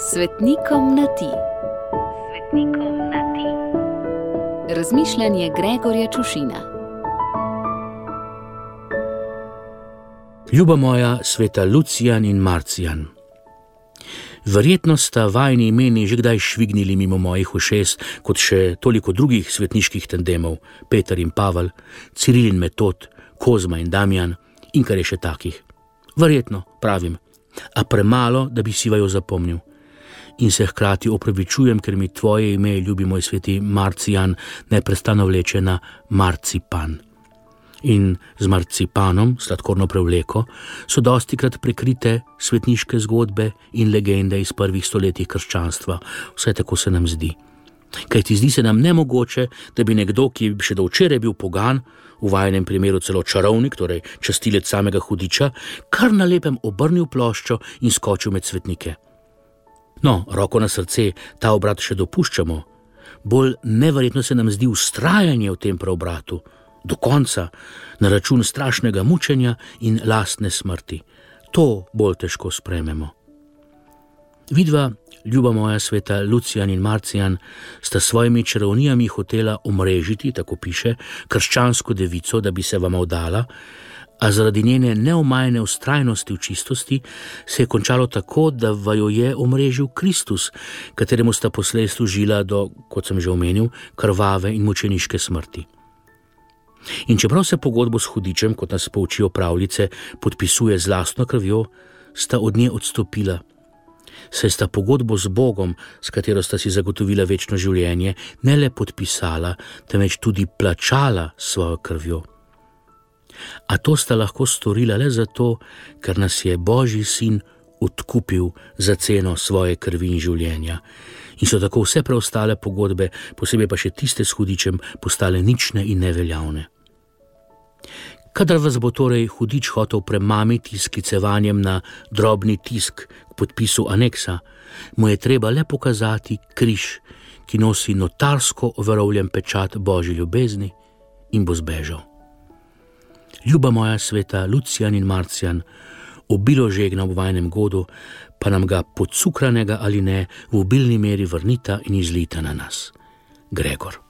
Svetnikom na ti. Svetnikom na ti. Razmišljanje Gregorja Čušina. Ljuba moja, sveta Lucijan in Marcijan. Verjetno sta vajni imeni že kdaj švignili mimo mojih ušes, kot še toliko drugih svetniških tandemov, Peter in Pavel, Ciril in Metod, Kozma in Damjan in kar je še takih. Verjetno, pravim, a premalo, da bi si vajo zapomnil in se hkrati opravičujem, ker mi tvoje ime, ljubi moj sveti Marcijan, neprestano vleče na marcipan. In z marcipanom, sladkorno prevleko, so dosti krat prekrite svetniške zgodbe in legende iz prvih stoletij krščanstva, vse tako se nam zdi. Kaj ti zdi se nam nemogoče, da bi nekdo, ki je še do včeraj bil pogan, v vajenem primeru celo čarovnik, torej častilec samega hudiča, kar na lepem obrnil ploščo in skočil med svetnike. No, roko na srce, ta obrat še dopuščamo. Bolj neverjetno se nam zdi ustrajanje v tem preobratu, do konca, na račun strašnega mučenja in lastne smrti. To bolj težko sprememo. Vidva, ljuba moja sveta Lucijan in Marcijan, sta svojimi čarovnijami hotela omrežiti, tako piše, krščansko devico, da bi se vam oddala, a zaradi njene neomajne ustrajnosti v čistosti se je končalo tako, da vajo je omrežil Kristus, kateremu sta poslej služila do, kot sem že omenil, krvave in mučeniške smrti. In čeprav se pogodbo s hudičem, kot nas poučijo pravljice, podpisuje z lastno krvjo, sta od nje odstopila. Saj sta pogodbo z Bogom, s katero sta si zagotovila večno življenje, ne le podpisala, temveč tudi plačala svojo krvjo. A to sta lahko storila le zato, ker nas je Božji sin odkupil za ceno svoje krvi in življenja. In so tako vse preostale pogodbe, posebej pa še tiste s hudičem, postale nične in neveljavne. Kadar vas bo torej hudič hotel premamiti s klicevanjem na drobni tisk k podpisu aneksa, mu je treba le pokazati križ, ki nosi notarsko overovljen pečat Božji ljubezni in bo zbežal ljuba moja sveta Lucijan in Marcijan, obilo žegna v vajnem godu, pa nam ga podsukranega ali ne v obilni meri vrnita in izlita na nas. Gregor.